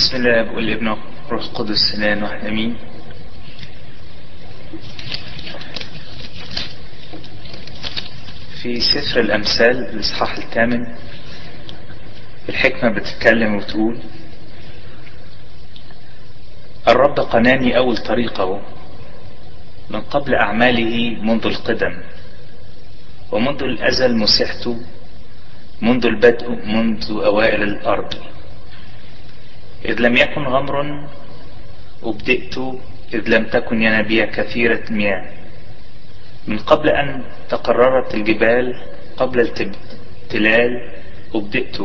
بسم الله والابن روح القدس الان واحد آمين. في سفر الأمثال الإصحاح الثامن الحكمة بتتكلم وتقول الرب قناني أول طريقه من قبل أعماله منذ القدم ومنذ الأزل مسحت منذ البدء منذ أوائل الأرض. إذ لم يكن غمر أبدئت إذ لم تكن ينابيع كثيرة مياه. من قبل أن تقررت الجبال قبل التلال أبدئت.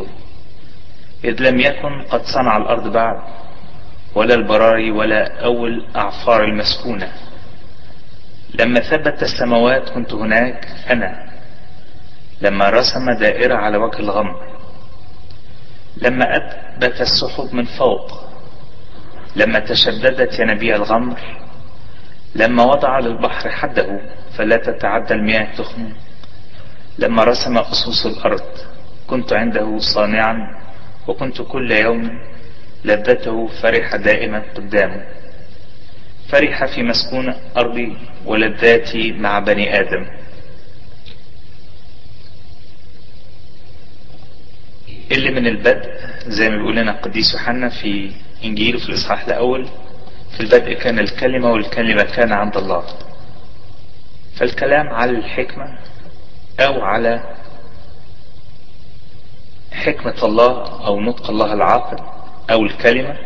إذ لم يكن قد صنع الأرض بعد ولا البراري ولا أول أعفار المسكونة. لما ثبت السماوات كنت هناك أنا لما رسم دائرة على وجه الغمر. لما أثبت السحب من فوق لما تشددت ينابيع الغمر لما وضع للبحر حده فلا تتعدى المياه تخم لما رسم أسس الأرض كنت عنده صانعا وكنت كل يوم لذته فرح دائما قدامه فرح في مسكون أرضي ولذاتي مع بني آدم. اللي من البدء زي ما بيقول لنا القديس يوحنا في انجيله في الإصحاح الأول في البدء كان الكلمة والكلمة كان عند الله. فالكلام على الحكمة أو على حكمة الله أو نطق الله العاقل أو الكلمة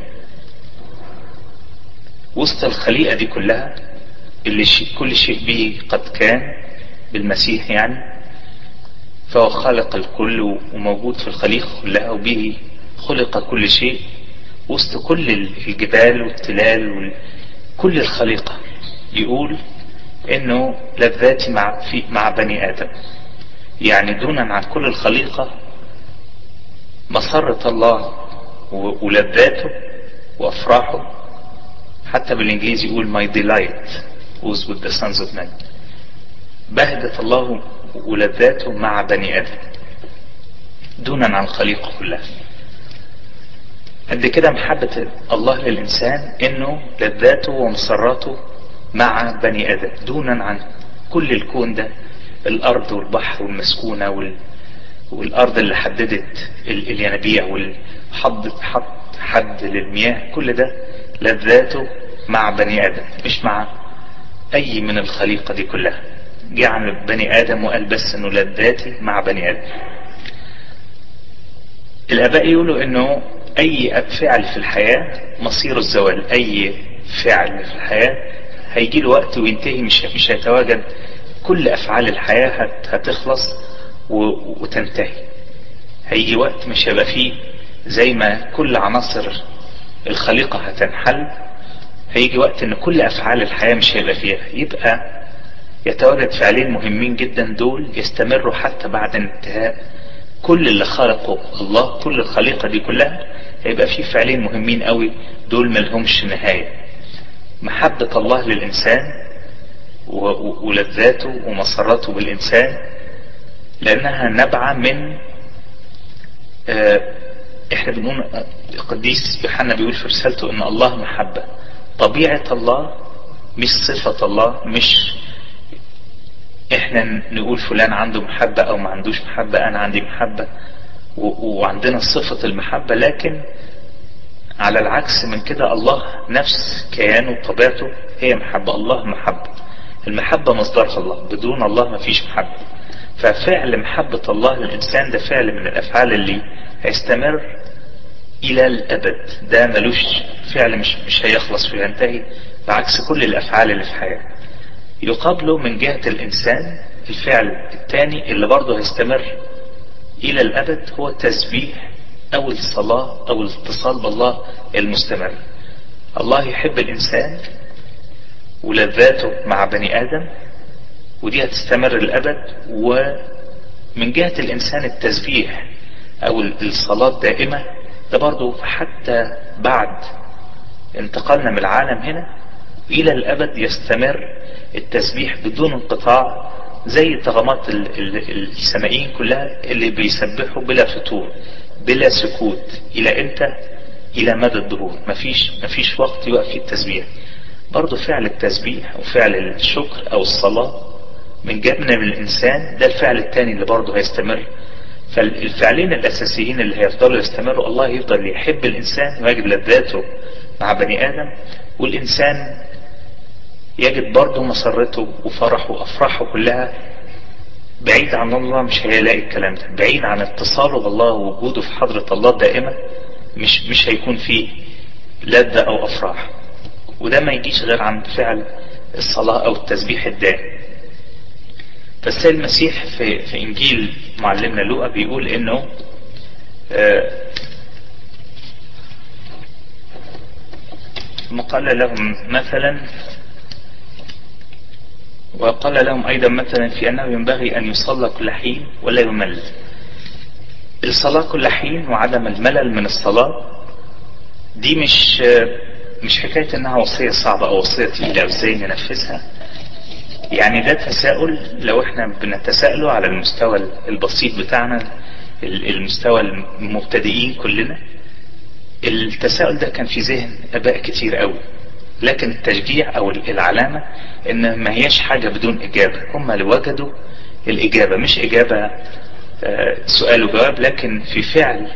وسط الخليقة دي كلها اللي كل شيء به قد كان بالمسيح يعني فهو خلق الكل وموجود في الخليقة كلها وبه خلق كل شيء وسط كل الجبال والتلال وكل الخليقة. يقول إنه لذاتي مع, في مع بني آدم. يعني دونا عن كل الخليقة مسرة الله ولذاته وأفراحه. حتى بالإنجليزي يقول my delight was with the sons of men. بهجة الله ولذاته مع بني آدم. دونا عن الخليقة كلها قد كده محبة الله للإنسان إنه لذاته ومسراته مع بني آدم. دونا عن كل الكون ده. الأرض والبحر والمسكونة وال... والأرض اللي حددت ال... الينابيع والحد حط حد للمياه. كل ده لذاته مع بني آدم مش مع أي من الخليقة دي كلها. جعل بني آدم وقال بس إنه لذاتي مع بني آدم. الآباء يقولوا إنه أي فعل في الحياة مصير الزوال. أي فعل في الحياة هيجي له وقت وينتهي مش مش هيتواجد. كل أفعال الحياة هتخلص وتنتهي. هيجي وقت مش هيبقى فيه. زي ما كل عناصر الخليقة هتنحل هيجي وقت إن كل أفعال الحياة مش هيبقى فيها. يبقى يتواجد فعلين مهمين جدا دول يستمروا حتى بعد انتهاء كل اللي خلقه الله كل الخليقة دي كلها هيبقى في فعلين مهمين قوي دول ملهمش نهاية. محبة الله للإنسان ولذاته ومسرته بالإنسان لأنها نبعة من إحنا بنقول القديس يوحنا بيقول في رسالته إن الله محبة. طبيعة الله مش صفة الله مش إحنا نقول فلان عنده محبة أو ما عندوش محبة أنا عندي محبة وعندنا صفة المحبة لكن على العكس من كده الله نفس كيانه وطبيعته هي محبة. الله محبة. المحبة مصدرها الله. بدون الله ما فيش محبة. ففعل محبة الله للإنسان ده فعل من الأفعال اللي هيستمر إلى الأبد. ده ملوش فعل مش, مش هيخلص وينتهي بعكس كل الأفعال اللي في الحياة يقابله من جهة الإنسان الفعل الثاني اللي برضه هيستمر إلى الأبد هو التسبيح أو الصلاة أو الاتصال بالله المستمر. الله يحب الإنسان ولذاته مع بني آدم ودي هتستمر الأبد ومن جهة الإنسان التسبيح أو الصلاة الدائمة ده برضه حتى بعد انتقالنا من العالم هنا إلى الأبد يستمر التسبيح بدون انقطاع زي طغمات السمائيين كلها اللي بيسبحوا بلا فتور بلا سكوت. إلى إمتى؟ إلى مدى الدهور. مفيش, مفيش وقت يوقف فيه التسبيح. برضو فعل التسبيح وفعل الشكر أو الصلاة من جبنا من الإنسان ده الفعل الثاني اللي برضه هيستمر. فالفعلين الأساسيين اللي هيفضلوا يستمروا الله يفضل يحب الإنسان ويجد لذاته مع بني آدم والإنسان يجد برضه مسرته وفرحه وأفراحه كلها بعيد عن الله مش هيلاقي الكلام ده. بعيد عن اتصاله بالله ووجوده في حضرة الله دائما مش مش هيكون فيه لذة أو أفراح. وده ما يجيش غير عن فعل الصلاة أو التسبيح الدائم. فالسيد المسيح في, في إنجيل معلمنا لوقا بيقول إنه آه ثم قال لهم مثلا وقال لهم أيضا مثلا في أنه ينبغي أن يصلى كل حين ولا يمل. الصلاة كل حين وعدم الملل من الصلاة دي مش مش حكاية إنها وصية صعبة أو وصية تقيلة إزاي ننفذها. يعني ده تساؤل لو إحنا بنتساءله على المستوى البسيط بتاعنا المستوى المبتدئين كلنا التساؤل ده كان في ذهن آباء كتير قوي. لكن التشجيع أو العلامة إن ما هياش حاجة بدون إجابة. هم اللي وجدوا الإجابة مش إجابة سؤال وجواب لكن في فعل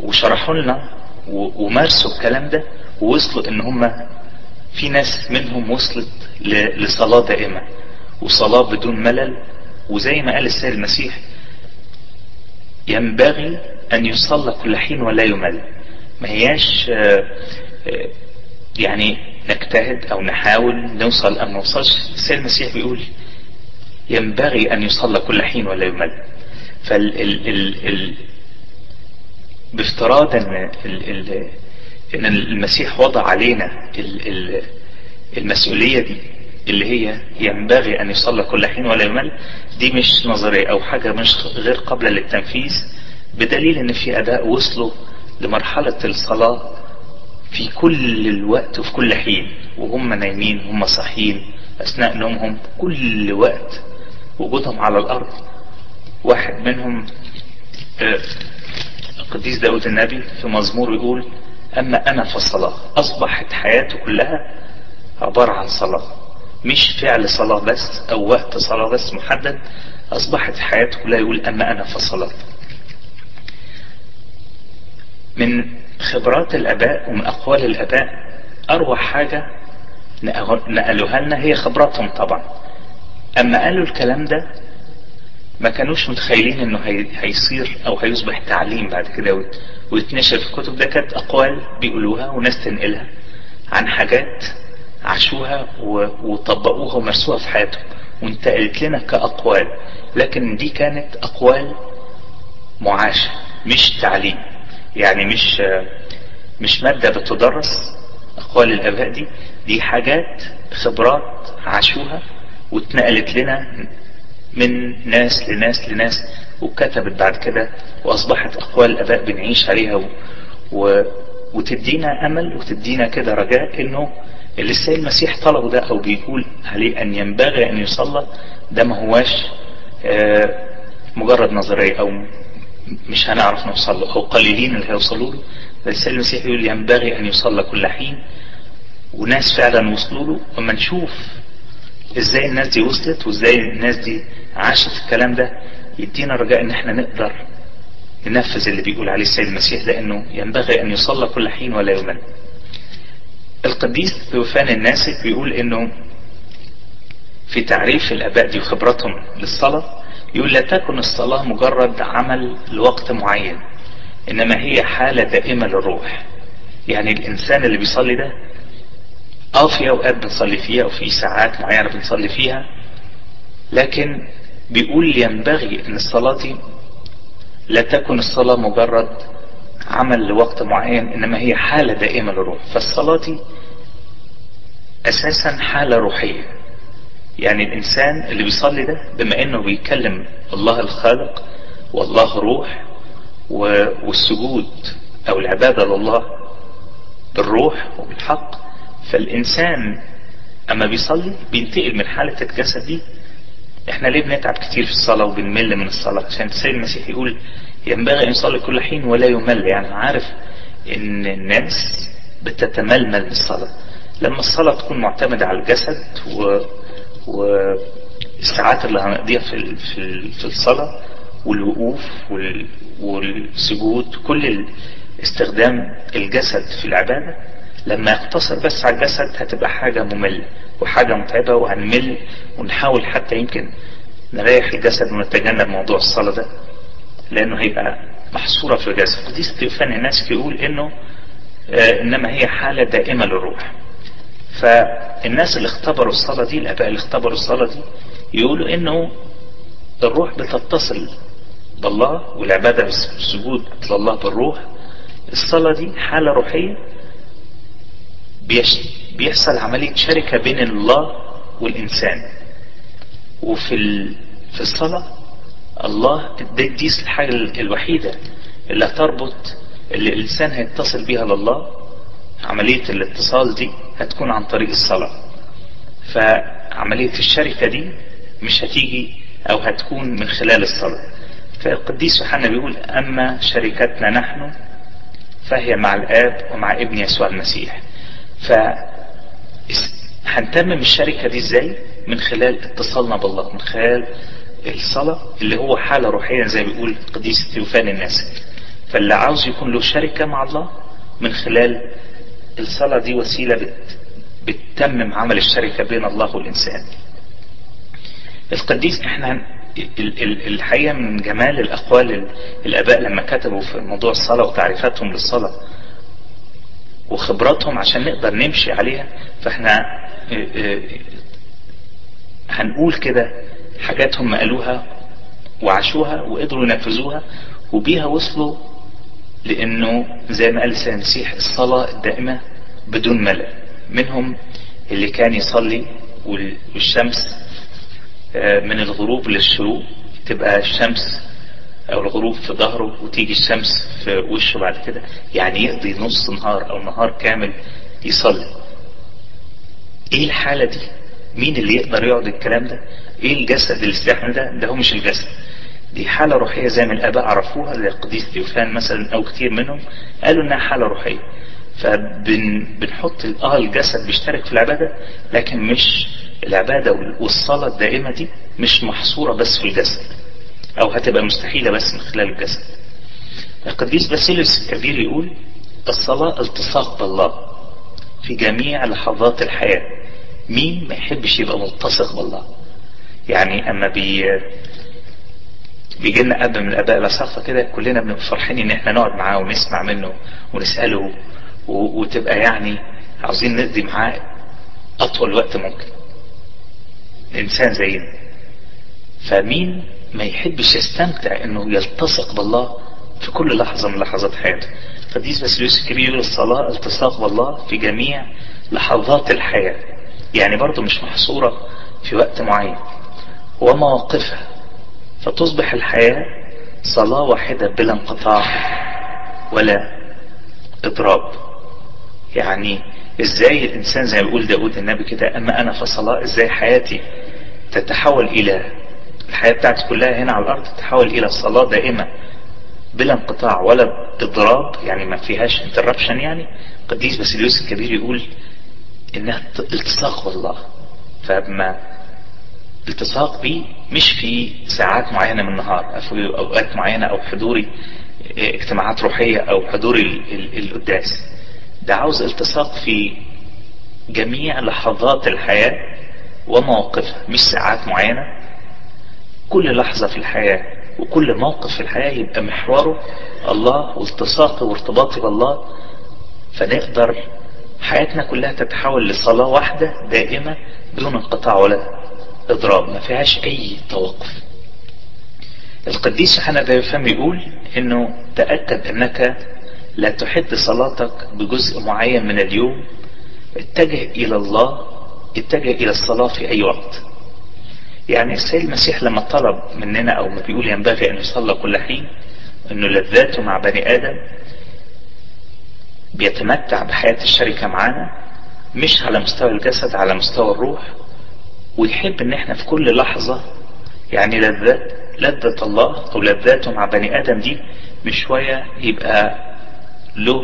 وشرحوا لنا ومارسوا الكلام ده ووصلوا إن هم في ناس منهم وصلت لصلاة دائمة وصلاة بدون ملل. وزي ما قال السيد المسيح ينبغي أن يصلى كل حين ولا يمل. ما هياش يعني نجتهد أو نحاول نوصل أو نوصلش. السيد المسيح بيقول ينبغي أن يصلى كل حين ولا يمل. فال ال ال ال بافتراض إن ال ال إن المسيح وضع علينا ال ال المسؤولية دي اللي هي ينبغي أن يصلى كل حين ولا يمل دي مش نظرية أو حاجة مش غير قابلة للتنفيذ بدليل إن في أداء وصلوا لمرحلة الصلاة في كل الوقت وفي كل حين وهم نايمين هم صاحيين أثناء نومهم كل وقت وجودهم على الأرض. واحد منهم القديس داود النبي في مزمور يقول أما أنا فالصلاة أصبحت حياته كلها عبارة عن صلاة مش فعل صلاة بس أو وقت صلاة بس محدد أصبحت حياته كلها يقول أما أنا فالصلاة. من خبرات الآباء ومن أقوال الآباء أروع حاجة نقلوها لنا هي خبراتهم طبعا. أما قالوا الكلام ده ما كانوش متخيلين إنه هيصير أو هيصبح تعليم بعد كده. ويتنشر في الكتب ده كانت أقوال بيقولوها وناس تنقلها عن حاجات عاشوها وطبقوها ومارسوها في حياتهم وانتقلت لنا كأقوال. لكن دي كانت أقوال معاشة مش تعليم. يعني مش مش مادة بتدرس أقوال الآباء دي دي حاجات خبرات عاشوها واتنقلت لنا من ناس لناس لناس وكتبت بعد كده وأصبحت أقوال الاباء بنعيش عليها و... و... وتدينا أمل وتدينا كده رجاء إنه اللي السيد المسيح طلبه ده أو بيقول عليه أن ينبغي أن يصلى ده ما هواش آه مجرد نظرية أو مش هنعرف نوصل له أو قليلين اللي هيوصلوا له. السيد المسيح يقول ينبغي أن يصلى كل حين. وناس فعلا وصلوا له. أما نشوف إزاي الناس دي وصلت وإزاي الناس دي عاشت الكلام ده يدينا رجاء إن إحنا نقدر ننفذ اللي بيقول عليه السيد المسيح لأنه ينبغي أن يصلى كل حين ولا يمل القديس ثوفان الناسك بيقول إنه في تعريف الآباء دي وخبرتهم للصلاة يقول لا تكن الصلاة مجرد عمل لوقت معين إنما هي حالة دائمة للروح. يعني الإنسان اللي بيصلي ده آه في أوقات بنصلي فيها وفي ساعات معينة بنصلي فيها لكن بيقول ينبغي إن الصلاة دي لا تكن الصلاة مجرد عمل لوقت معين إنما هي حالة دائمة للروح. فالصلاة دي أساسا حالة روحية. يعني الإنسان اللي بيصلي ده بما إنه بيكلم الله الخالق والله روح والسجود أو العبادة لله بالروح وبالحق فالإنسان أما بيصلي بينتقل من حالة الجسد دي. إحنا ليه بنتعب كتير في الصلاة وبنمل من الصلاة؟ عشان السيد المسيح يقول ينبغي أن يصلي كل حين ولا يمل. يعني عارف إن الناس بتتململ بالصلاة لما الصلاة تكون معتمدة على الجسد و... والساعات اللي هنقضيها في في الصلاة والوقوف وال... والسجود كل استخدام الجسد في العبادة لما يقتصر بس على الجسد هتبقى حاجة مملة وحاجة متعبة وهنمل ونحاول حتى يمكن نريح الجسد ونتجنب موضوع الصلاة ده لأنه هيبقى محصورة في الجسد. قديس تيوفان الناس يقول إنه آه إنما هي حالة دائمة للروح. فالناس اللي اختبروا الصلاة دي الآباء اللي اختبروا الصلاة دي يقولوا إنه الروح بتتصل بالله والعبادة بالسجود لله بالروح. الصلاة دي حالة روحية بيحصل عملية شركة بين الله والإنسان. وفي في الصلاة الله دي الحاجة الوحيدة اللي هتربط اللي الإنسان هيتصل بيها لله. عملية الاتصال دي هتكون عن طريق الصلاة. فعملية الشركة دي مش هتيجي أو هتكون من خلال الصلاة. فالقديس يوحنا بيقول أما شركتنا نحن فهي مع الآب ومع ابن يسوع المسيح. ف هنتمم الشركة دي إزاي؟ من خلال اتصالنا بالله من خلال الصلاة اللي هو حالة روحية زي ما بيقول القديس تيوفان الناسك فاللي عاوز يكون له شركة مع الله من خلال الصلاة دي وسيلة بت بتتمم عمل الشركة بين الله والإنسان. القديس إحنا الحقيقة من جمال الأقوال الآباء لما كتبوا في موضوع الصلاة وتعريفاتهم للصلاة وخبراتهم عشان نقدر نمشي عليها فاحنا هنقول كده حاجات هم قالوها وعاشوها وقدروا ينفذوها وبيها وصلوا لأنه زي ما قال سيد المسيح الصلاة الدائمة بدون ملل منهم اللي كان يصلي والشمس من الغروب للشروق تبقى الشمس أو الغروب في ظهره وتيجي الشمس في وشه بعد كده. يعني يقضي نص نهار أو نهار كامل يصلي. إيه الحالة دي؟ مين اللي يقدر يقعد الكلام ده؟ إيه الجسد اللي يستحمل ده؟ ده هو مش الجسد. دي حالة روحية زي ما الآباء عرفوها زي القديس تيوفان مثلا أو كتير منهم قالوا إنها حالة روحية. فبنحط آه الجسد بيشترك في العبادة لكن مش العبادة والصلاة الدائمة دي مش محصورة بس في الجسد أو هتبقى مستحيلة بس من خلال الجسد. القديس باسيليوس الكبير يقول الصلاة التصاق بالله في جميع لحظات الحياة. مين ما يحبش يبقى ملتصق بالله؟ يعني أما بي بيجي لنا اب من الاباء الاساقفه كده كلنا بنبقى فرحانين إن إحنا نقعد معاه ونسمع منه ونسأله. وتبقى يعني عاوزين نقضي معاه أطول وقت ممكن. إنسان زينا فمين ما يحبش يستمتع إنه يلتصق بالله في كل لحظة من لحظات حياته. قديس باسيليوس الكبير يقول الصلاة التصاق بالله في جميع لحظات الحياة. يعني برضه مش محصورة في وقت معين. ومواقفها. فتصبح الحياة صلاة واحدة بلا انقطاع ولا إضراب. يعني إزاي الإنسان زي ما بيقول داود النبي كده أما أنا فصلاة إزاي حياتي تتحول إلى الحياة بتاعتي كلها هنا على الأرض تتحول إلى صلاة دائمة بلا انقطاع ولا إضراب؟ يعني ما فيهاش interruption يعني؟ قديس باسيليوس الكبير يقول إنها التصاق بالله فما التصاق بيه مش في ساعات معينة من النهار أو في أوقات معينة أو حضوري اجتماعات روحية أو حضور القداس. ده عاوز التصاق في جميع لحظات الحياة ومواقفها مش ساعات معينة. كل لحظة في الحياة وكل موقف في الحياة يبقى محوره الله والتصاقي وارتباطي بالله. فنقدر حياتنا كلها تتحول لصلاة واحدة دائمة بدون انقطاع ولا إضراب ما فيهاش أي توقف. القديس ده يفهم يقول إنه تأكد أنك لا تحد صلاتك بجزء معين من اليوم. اتجه إلى الله اتجه إلى الصلاة في أي وقت. يعني السيد المسيح لما طلب مننا أو ما بيقول ينبغي أن يصلى كل حين إنه لذاته مع بني آدم بيتمتع بحياة الشركة معانا مش على مستوى الجسد على مستوى الروح. ويحب إن إحنا في كل لحظة يعني لذات لذة الله أو لذاته مع بني آدم دي مش شوية يبقى له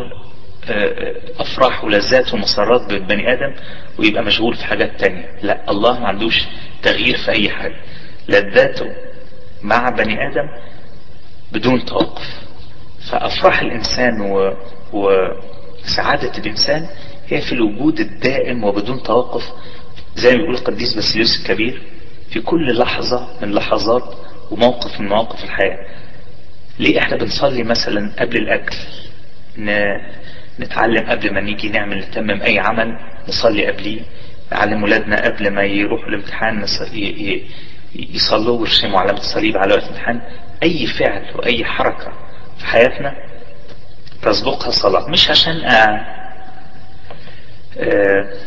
أفراح ولذات ومسرات بالبني آدم ويبقى مشغول في حاجات تانية. لا الله ما عندوش تغيير في أي حاجة. لذاته مع بني آدم بدون توقف. فأفراح الإنسان و... وسعادة الإنسان هي في الوجود الدائم وبدون توقف زي ما بيقول القديس باسيليوس الكبير في كل لحظة من لحظات وموقف من مواقف الحياة ليه إحنا بنصلي مثلا قبل الأكل. نتعلم قبل ما نيجي نعمل نتمم أي عمل نصلي قبليه نعلم ولادنا قبل ما يروحوا الامتحان. يصلوا ويرسموا علامة الصليب على وقت الامتحان أي فعل وأي حركة في حياتنا تسبقها صلاة مش عشان أ... أ...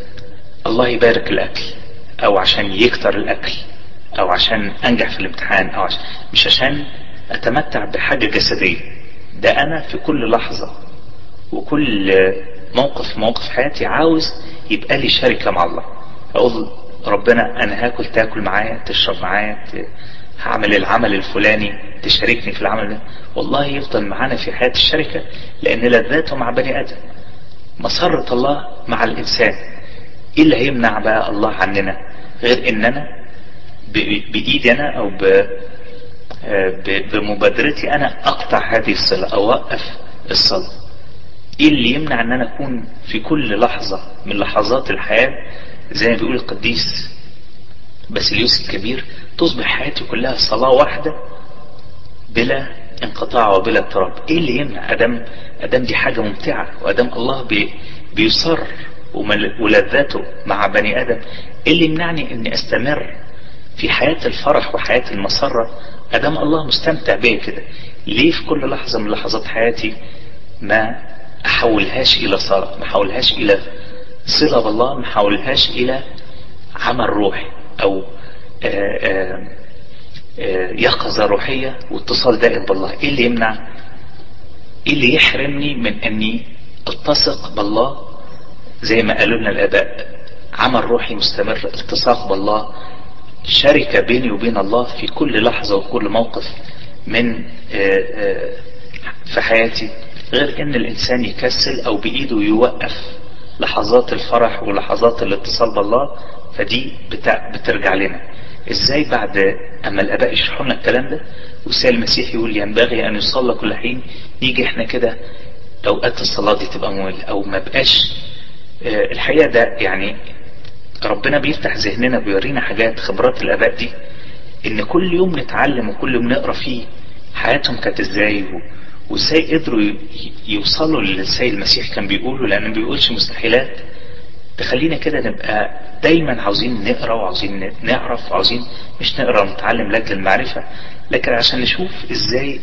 الله يبارك الأكل أو عشان يكتر الأكل أو عشان أنجح في الامتحان أو عشان مش عشان أتمتع بحاجة جسدية. ده أنا في كل لحظة وكل موقف موقف حياتي عاوز يبقى لي شركة مع الله. أقول ربنا أنا هاكل تاكل معايا تشرب معايا هعمل العمل الفلاني تشاركني في العمل ده. والله يفضل معانا في حياة الشركة لأن لذاته مع بني آدم. مسرة الله مع الإنسان. إيه اللي هيمنع بقى الله عننا؟ غير ان أنا بايدي أنا أو بمبادرتي أنا أقطع هذه الصلة أو أوقف الصلاة. إيه اللي يمنع إن أنا أكون في كل لحظة من لحظات الحياة زي ما بيقول القديس باسيليوس الكبير تصبح حياتي كلها صلاة واحدة بلا انقطاع وبلا اضطراب. إيه اللي يمنع؟ آدم أدم دي حاجة ممتعة وأدم الله بي بيصر. ولذاته مع بني آدم. إيه اللي يمنعني إني أستمر في حياة الفرح وحياة المسرة؟ آدم الله مستمتع بيا كده ليه في كل لحظة من لحظات حياتي ما أحولهاش إلى صلاة ما أحولهاش إلى صلة بالله ما أحولهاش إلى عمل روحي أو آآ آآ يقظة روحية واتصال دائم بالله؟ إيه اللي يمنع؟ إيه اللي يحرمني من إني التصق بالله زي ما قالوا لنا الآباء عمل روحي مستمر التصاق بالله شركة بيني وبين الله في كل لحظة وكل موقف من في حياتي غير إن الإنسان يكسل أو بإيده يوقف لحظات الفرح ولحظات الاتصال بالله فدي بترجع لنا. إزاي بعد أما الآباء يشرحوا لنا الكلام ده؟ والسيد المسيح يقول ينبغي أن يصلى كل حين نيجي إحنا كده أوقات الصلاة دي تبقى مملة أو ما بقاش الحقيقة ده يعني ربنا بيفتح ذهننا بيورينا حاجات خبرات الآباء دي إن كل يوم نتعلم وكل يوم نقرأ فيه حياتهم كانت إزاي وإزاي قدروا يوصلوا للسيد المسيح كان بيقوله لأنه ما بيقولش مستحيلات. تخلينا كده نبقى دايما عاوزين نقرأ وعاوزين نعرف وعاوزين مش نقرأ ونتعلم لاجل المعرفة لكن عشان نشوف إزاي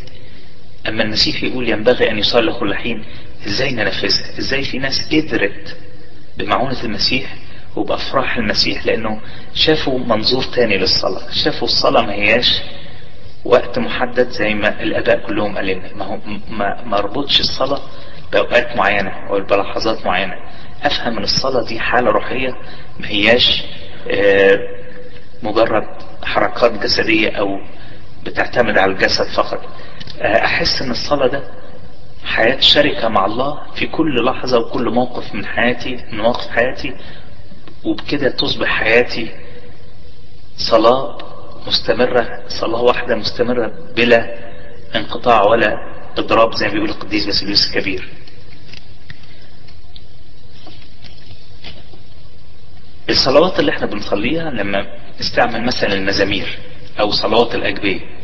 أما المسيح يقول ينبغي أن يصلي كل حين إزاي ننفذها إزاي في ناس قدرت بمعونة المسيح وبأفراح المسيح لأنه شافوا منظور تاني للصلاة. شافوا الصلاة ما هياش وقت محدد زي ما الآباء كلهم قال لنا. ما هو ما, ربطش الصلاة بأوقات معينة أو بلحظات معينة. أفهم من الصلاة دي حالة روحية ما هياش مجرد حركات جسدية أو بتعتمد على الجسد فقط. أحس أن الصلاة ده حياة شركة مع الله في كل لحظة وكل موقف من حياتي من مواقف حياتي. وبكده تصبح حياتي صلاة مستمرة صلاة واحدة مستمرة بلا انقطاع ولا اضراب زي ما بيقول القديس باسيليوس الكبير. الصلوات اللي إحنا بنصليها لما نستعمل مثلا المزامير أو صلوات الأجبية.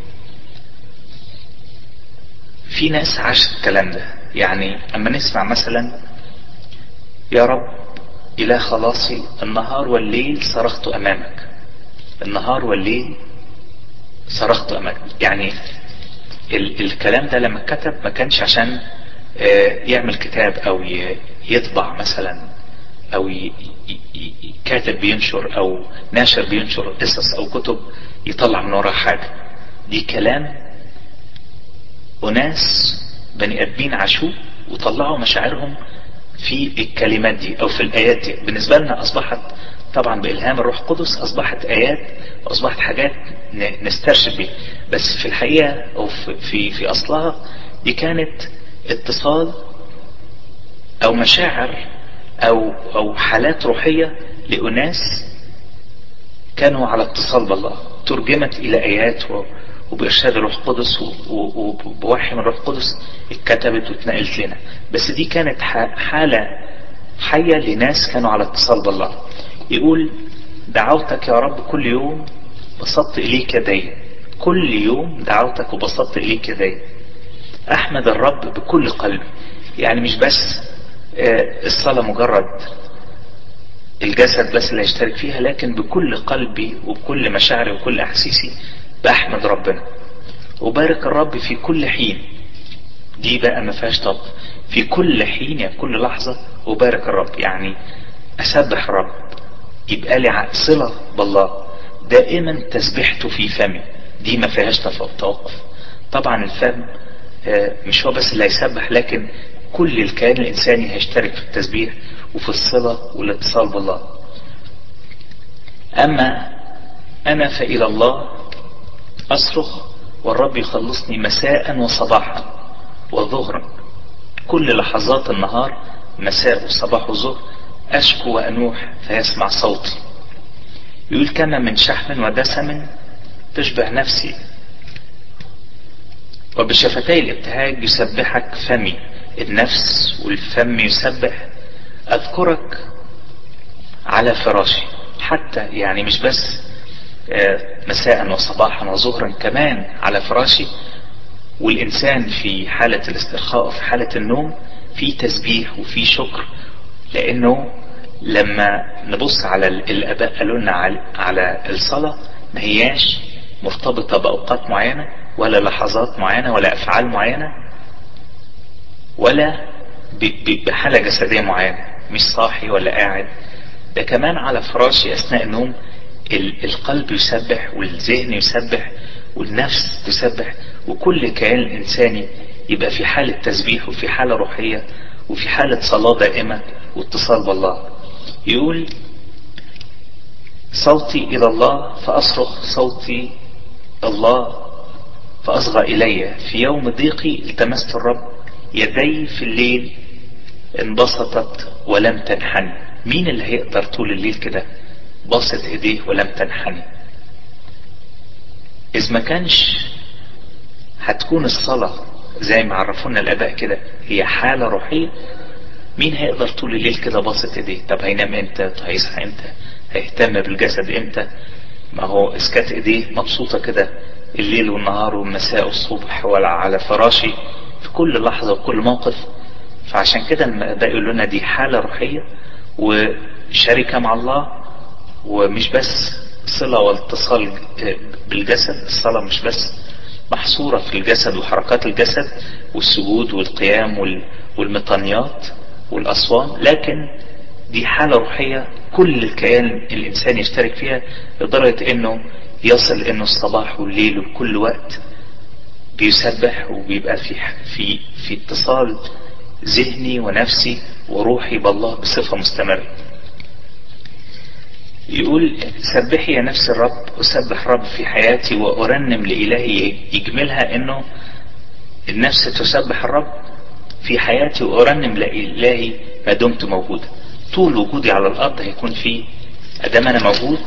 في ناس عاشت الكلام ده. يعني اما نسمع مثلا يا رب إله خلاصي النهار والليل صرخت أمامك. النهار والليل صرخت أمامك. يعني ال الكلام ده لما كتب ما كانش عشان يعمل كتاب أو يطبع مثلا أو كاتب بينشر أو ناشر بينشر قصص أو كتب يطلع من وراها حاجة. دي كلام أناس بني آدمين عاشوه وطلعوا مشاعرهم في الكلمات دي أو في الآيات دي. بالنسبة لنا أصبحت طبعا بإلهام الروح القدس أصبحت آيات واصبحت حاجات نسترشد بيها. بس في الحقيقة أو في, في, أصلها دي كانت اتصال أو مشاعر أو أو حالات روحية لأناس كانوا على اتصال بالله ترجمت إلى آيات وبإرشاد الروح القدس وبوحي من الروح القدس اتكتبت واتنقلت لنا. بس دي كانت حالة حية لناس كانوا على اتصال بالله. يقول دعوتك يا رب كل يوم بسطت إليك يدي. كل يوم دعوتك وبسطت إليك يدي. أحمد الرب بكل قلبي. يعني مش بس الصلاة مجرد الجسد بس اللي هيشترك فيها لكن بكل قلبي وبكل مشاعري وكل أحاسيسي بأحمد ربنا. وبارك الرب في كل حين. دي بقى ما فيهاش طب. في كل حين يعني كل لحظة وبارك الرب. يعني أسبح الرب يبقى لي صلة بالله. دائما تسبحته في فمي. دي ما فيهاش توقف. طبعا الفم مش هو بس اللي هيسبح لكن كل الكيان الإنساني هيشترك في التسبيح وفي الصلة والاتصال بالله. أما أنا فإلى الله أصرخ والرب يخلصني مساء وصباحا وظهرا كل لحظات النهار مساء وصباح وظهر. أشكو وأنوح فيسمع صوتي. يقول كما من شحم ودسم تشبه نفسي. وبشفتي الابتهاج يسبحك فمي. النفس والفم يسبح. أذكرك على فراشي. حتى يعني مش بس مساء وصباحا وظهرا كمان على فراشي. والإنسان في حالة الاسترخاء وفي حالة النوم في تسبيح وفي شكر لأنه لما نبص على الآباء قالوا لنا على الصلاة ما هياش مرتبطة بأوقات معينة ولا لحظات معينة ولا أفعال معينة ولا بحالة جسدية معينة مش صاحي ولا قاعد. ده كمان على فراشي أثناء النوم القلب يسبح والذهن يسبح والنفس تسبح وكل كيان الإنساني يبقى في حالة تسبيح وفي حالة روحية وفي حالة صلاة دائمة واتصال بالله. يقول صوتي إلى الله فأصرخ صوتي الله فأصغى إلي. في يوم ضيقي التمست الرب يدي في الليل انبسطت ولم تنحني. مين اللي هيقدر طول الليل كده؟ باسط ايديه ولم تنحني. إذ ما كانش هتكون الصلاة زي ما عرفونا الاباء كده هي حالة روحية مين هيقدر طول الليل كده باسط ايديه؟ طب هينام إمتى؟ هيصحى إمتى؟ هيهتم بالجسد إمتى؟ ما هو اسكات ايديه مبسوطة كده الليل والنهار والمساء والصبح ولا على فراشي في كل لحظة وكل موقف. فعشان كده الاباء يقولوا لنا دي حالة روحية وشركة مع الله ومش بس صلة واتصال بالجسد الصلاة مش بس محصورة في الجسد وحركات الجسد والسجود والقيام والمطانيات والأصوام لكن دي حالة روحية كل الكيان الإنسان يشترك فيها لدرجة أنه يصل أنه الصباح والليل وكل وقت بيسبح وبيبقى في في في اتصال ذهني ونفسي وروحي بالله بصفة مستمرة. يقول سبحي يا نفس الرب أسبح رب في حياتي وأرنم لإلهي يجملها أنه النفس تسبح الرب في حياتي وأرنم لإلهي ما دمت موجودا طول وجودي على الأرض هيكون في أدام أنا موجود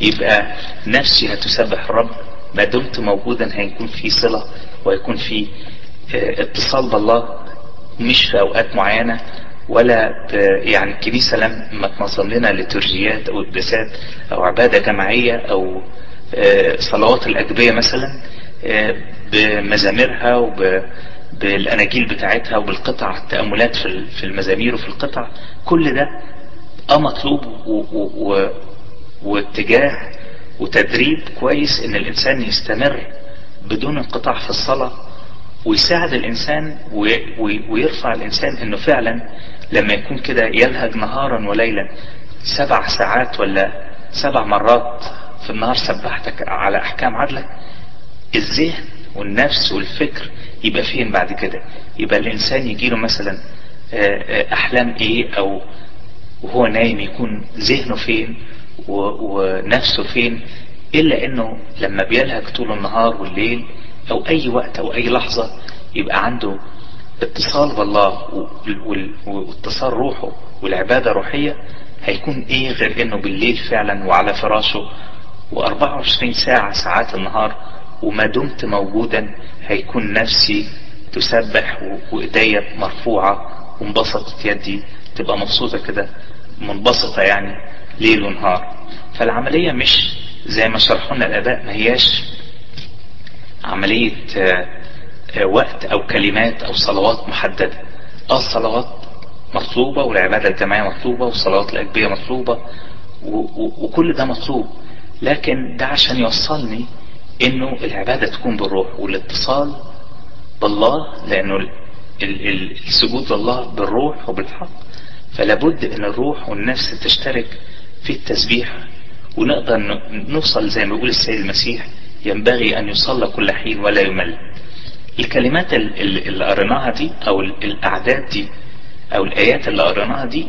يبقى نفسي هتسبح الرب. ما دمت موجودا هيكون في صلة ويكون في اتصال بالله مش في أوقات معينة. ولا يعني الكنيسة لما تنظم لنا لترجيات أو قداسات أو عبادة جماعية أو صلوات الأجبية مثلا بمزاميرها وبالأناجيل بتاعتها وبالقطع التأملات في المزامير وفي القطع. كل ده آه مطلوب واتجاه وتدريب كويس إن الإنسان يستمر بدون انقطاع في الصلاة. ويساعد الإنسان ويرفع الإنسان إنه فعلا لما يكون كده يلهج نهارا وليلا. سبع ساعات ولا سبع مرات في النهار سبحتك على أحكام عدلك. الذهن والنفس والفكر يبقى فين بعد كده؟ يبقى الإنسان يجيله مثلا أحلام إيه؟ أو وهو نايم يكون ذهنه فين؟ ونفسه فين؟ إلا إنه لما بيلهج طول النهار والليل أو أي وقت أو أي لحظة يبقى عنده اتصال بالله واتصال روحه والعبادة روحية هيكون إيه غير إنه بالليل فعلا وعلى فراشه و24 ساعة ساعات النهار وما دمت موجودا هيكون نفسي تسبح وإيديا مرفوعة وانبسطت يدي تبقى مبسوطة كده منبسطة يعني ليل ونهار. فالعملية مش زي ما شرحوا لنا الاباء ما هياش عملية وقت أو كلمات أو صلوات محددة. آه الصلوات مطلوبة والعبادة الجماعية مطلوبة والصلوات الأجبية مطلوبة وكل ده مطلوب. لكن ده عشان يوصلني إنه العبادة تكون بالروح والاتصال بالله لأنه السجود لله بالروح وبالحق. فلابد إن الروح والنفس تشترك في التسبيح ونقدر نوصل زي ما بيقول السيد المسيح ينبغي أن يصلى كل حين ولا يمل. الكلمات اللي قريناها دي أو الأعداد دي أو الآيات اللي قريناها دي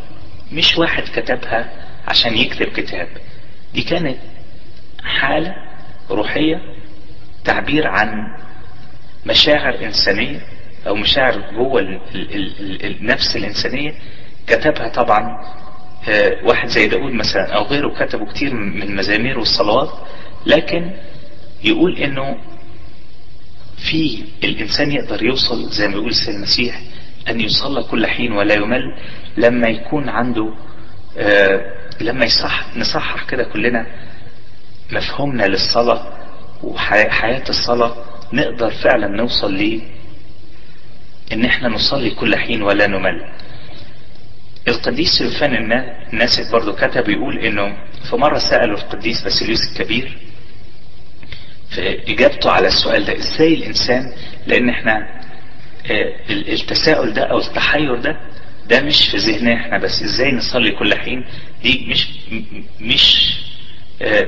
مش واحد كتبها عشان يكتب كتاب. دي كانت حالة روحية تعبير عن مشاعر إنسانية أو مشاعر جوه النفس الإنسانية. كتبها طبعا واحد زي داود مثلا أو غيره كتبوا كتير من المزامير والصلوات. لكن يقول إنه في الإنسان يقدر يوصل زي ما يقول السيد المسيح أن يصلى كل حين ولا يمل لما يكون عنده آه لما يصح نصحح كده كلنا مفهومنا للصلاة وحياة الصلاة نقدر فعلا نوصل ليه؟ إن إحنا نصلي كل حين ولا نمل. القديس سلفان الناسك برضو كتب يقول إنه في مرة سأله القديس باسيليوس الكبير اجابته على السؤال ده. إزاي الإنسان لأن إحنا التساؤل ده أو التحير ده ده مش في ذهننا إحنا بس. إزاي نصلي كل حين؟ دي مش مش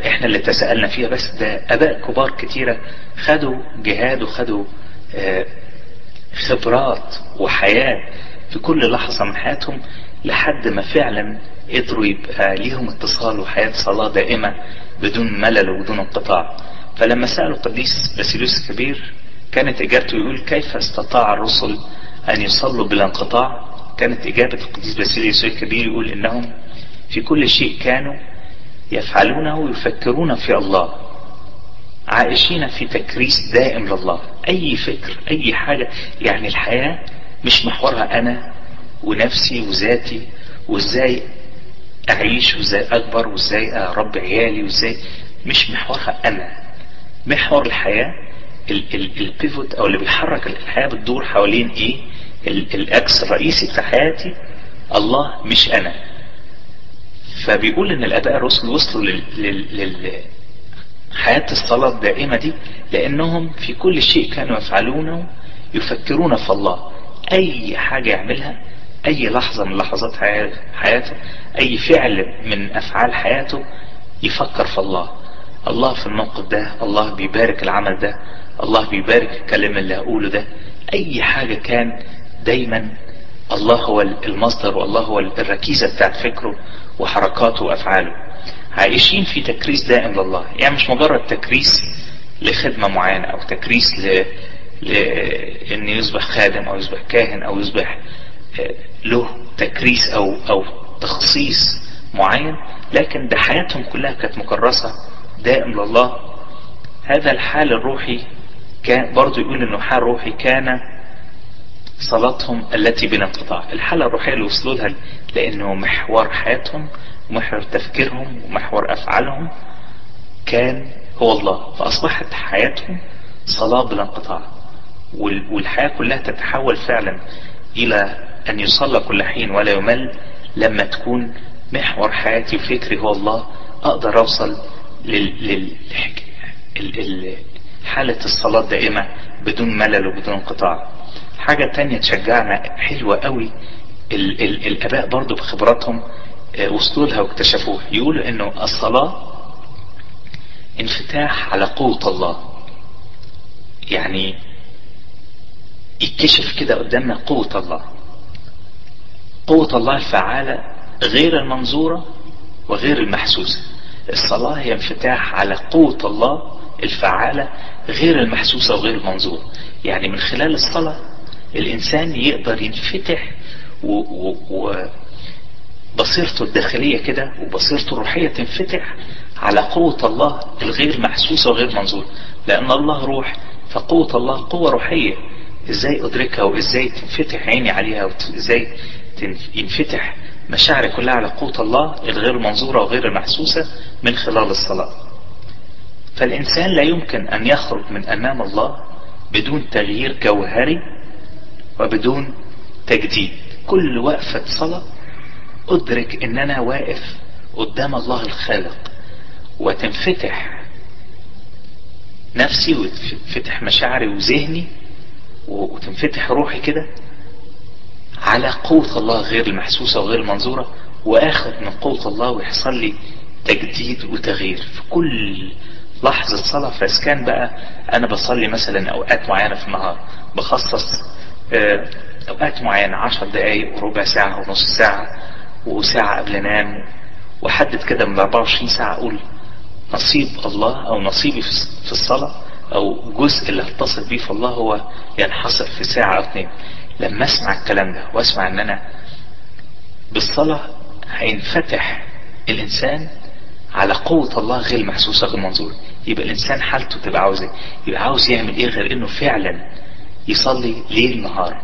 إحنا اللي تساءلنا فيها بس. ده آباء كبار كتيرة خدوا جهاد وخدوا خبرات وحياة في كل لحظة من حياتهم لحد ما فعلا قدروا يبقى ليهم اتصال وحياة صلاة دائمة بدون ملل وبدون انقطاع. فلما سألوا القديس باسيليوس الكبير كانت إجابته يقول كيف استطاع الرسل أن يصلوا بلا انقطاع؟ كانت إجابة القديس باسيليوس الكبير يقول إنهم في كل شيء كانوا يفعلونه يفكرون في الله عائشين في تكريس دائم لله. أي فكر أي حاجة يعني الحياة مش محورها أنا ونفسي وذاتي وإزاي أعيش وإزاي أكبر وإزاي أربي عيالي وإزاي مش محورها أنا. محور الحياة البيفوت أو اللي بيحرك الحياة بتدور حوالين إيه؟ الأكس الرئيسي في حياتي الله مش أنا. فبيقول إن الاباء الرسل وصلوا لل, لل... لل... حياة الصلاة الدائمة دي لأنهم في كل شيء كانوا يفعلونه يفكرون في الله. أي حاجة يعملها أي لحظة من لحظات حياته أي فعل من أفعال حياته يفكر في الله. الله في الموقف ده الله بيبارك العمل ده الله بيبارك الكلام اللي هقوله ده. أي حاجة كان دايما الله هو المصدر والله هو الركيزة بتاعت فكره وحركاته وأفعاله. عايشين في تكريس دائم لله. يعني مش مجرد تكريس لخدمة معينة أو تكريس ل... إن يصبح خادم أو يصبح كاهن أو يصبح له تكريس أو أو تخصيص معين لكن ده حياتهم كلها كانت مكرسة دائم لله هذا الحال الروحي كان برضو يقول إنه حال روحي كان صلاتهم التي بلا انقطاع. الحالة الروحية اللي وصلوا لها لأنه محور حياتهم ومحور تفكيرهم ومحور أفعالهم كان هو الله. فأصبحت حياتهم صلاة بلا انقطاع. والحياة كلها تتحول فعلا إلى أن يصلى كل حين ولا يمل. لما تكون محور حياتي وفكري هو الله أقدر أوصل. حالة الصلاة دائمة بدون ملل وبدون انقطاع. حاجة تانية تشجعنا حلوة قوي ال... ال... الآباء برضو بخبراتهم وصلوا لها واكتشفوها يقولوا إنه الصلاة انفتاح على قوة الله. يعني يتكشف كده قدامنا قوة الله. قوة الله الفعالة غير المنظورة وغير المحسوسة. الصلاة هي انفتاح على قوة الله الفعالة غير المحسوسة وغير المنظورة يعني من خلال الصلاة الإنسان يقدر ينفتح و, و, و بصيرته الداخلية كده وبصيرته الروحية تنفتح على قوة الله الغير محسوسة وغير منظورة لأن الله روح فقوة الله قوة روحية. إزاي أدركها وإزاي تنفتح عيني عليها وإزاي ينفتح مشاعري كلها على قوة الله الغير منظورة وغير المحسوسة من خلال الصلاة. فالإنسان لا يمكن أن يخرج من أمام الله بدون تغيير جوهري وبدون تجديد. كل وقفة صلاة أدرك أن أنا واقف قدام الله الخالق وتنفتح نفسي وتنفتح مشاعري وذهني وتنفتح روحي كده. على قوة الله غير المحسوسة وغير المنظورة واخد من قوة الله ويحصل لي تجديد وتغيير. في كل لحظة صلاة فاسكان بقى أنا بصلي مثلا أوقات معينة في النهار بخصص أوقات معينة عشر دقايق وربع ساعة ونص ساعة وساعة قبل أنام وحدد كده من 24 ساعة أقول نصيب الله أو نصيبي في الصلاة أو جزء اللي هتصل بيه في الله هو ينحصر في ساعة أو اتنين. لما أسمع الكلام ده وأسمع إن أنا بالصلاة هينفتح الإنسان على قوة الله غير محسوسة غير منظورة يبقى الإنسان حالته تبقى عاوز إيه يبقى عاوز يعمل إيه غير إنه فعلا يصلي ليل نهار؟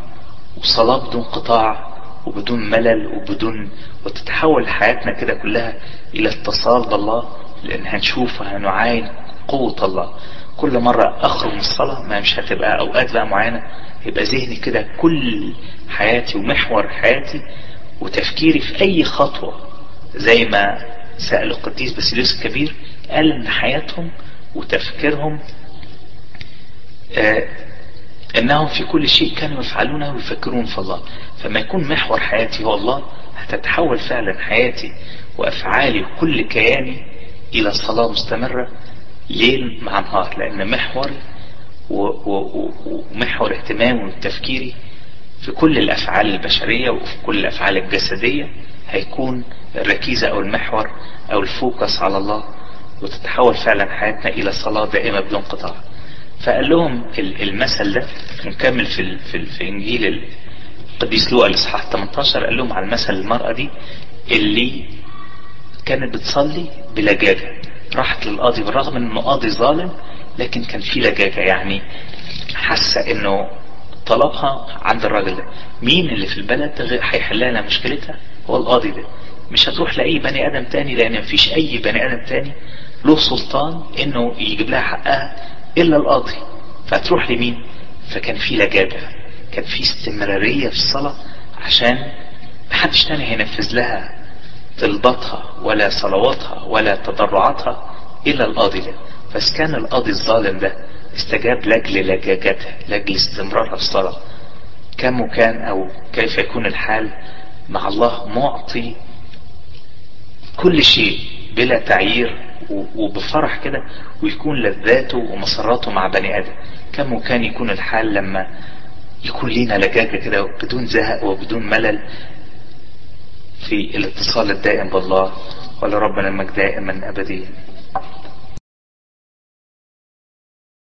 وصلاة بدون قطاع وبدون ملل وبدون وتتحول حياتنا كده كلها إلى اتصال بالله لأن هنشوف وهنعاين قوة الله. كل مرة أخرج من الصلاة ما مش هتبقى أوقات بقى معينة يبقى ذهني كده كل حياتي ومحور حياتي وتفكيري في أي خطوة زي ما سأل القديس باسيليوس الكبير قال ان حياتهم وتفكيرهم آه إنهم في كل شيء كانوا يفعلونه ويفكرون في الله. فما يكون محور حياتي هو الله هتتحول فعلا حياتي وأفعالي وكل كياني إلى صلاة مستمرة ليل مع نهار لأن محوري ومحور اهتمامي وتفكيري في كل الأفعال البشرية وفي كل الأفعال الجسدية هيكون الركيزة أو المحور أو الفوكس على الله وتتحول فعلا حياتنا إلى صلاة دائمة بدون قطاع. فقال لهم المثل ده نكمل في في, في إنجيل القديس لوقا الإصحاح 18 قال لهم على المثل المرأة دي اللي كانت بتصلي بلجاجة راحت للقاضي بالرغم إنه قاضي ظالم لكن كان في لجاجة يعني حاسة إنه طلبها عند الراجل ده. مين اللي في البلد هيحل لها مشكلتها؟ هو القاضي ده. مش هتروح لأي بني آدم تاني لأن مفيش أي بني آدم تاني له سلطان إنه يجيب لها حقها إلا القاضي. فهتروح لمين؟ فكان في لجاجة. كان في استمرارية في الصلاة عشان محدش تاني هينفذ لها طلباتها ولا صلواتها ولا تضرعاتها إلا القاضي ده. بس كان القاضي الظالم ده استجاب لأجل لجاجتها لأجل استمرارها في الصلاة. كم كان أو كيف يكون الحال؟ مع الله معطي كل شيء بلا تعيير وبفرح كده ويكون لذاته ومسراته مع بني آدم. كم كان يكون الحال لما يكون لينا لجاجة كده بدون زهق وبدون ملل في الاتصال الدائم بالله ولربنا المجد دائما أبديا.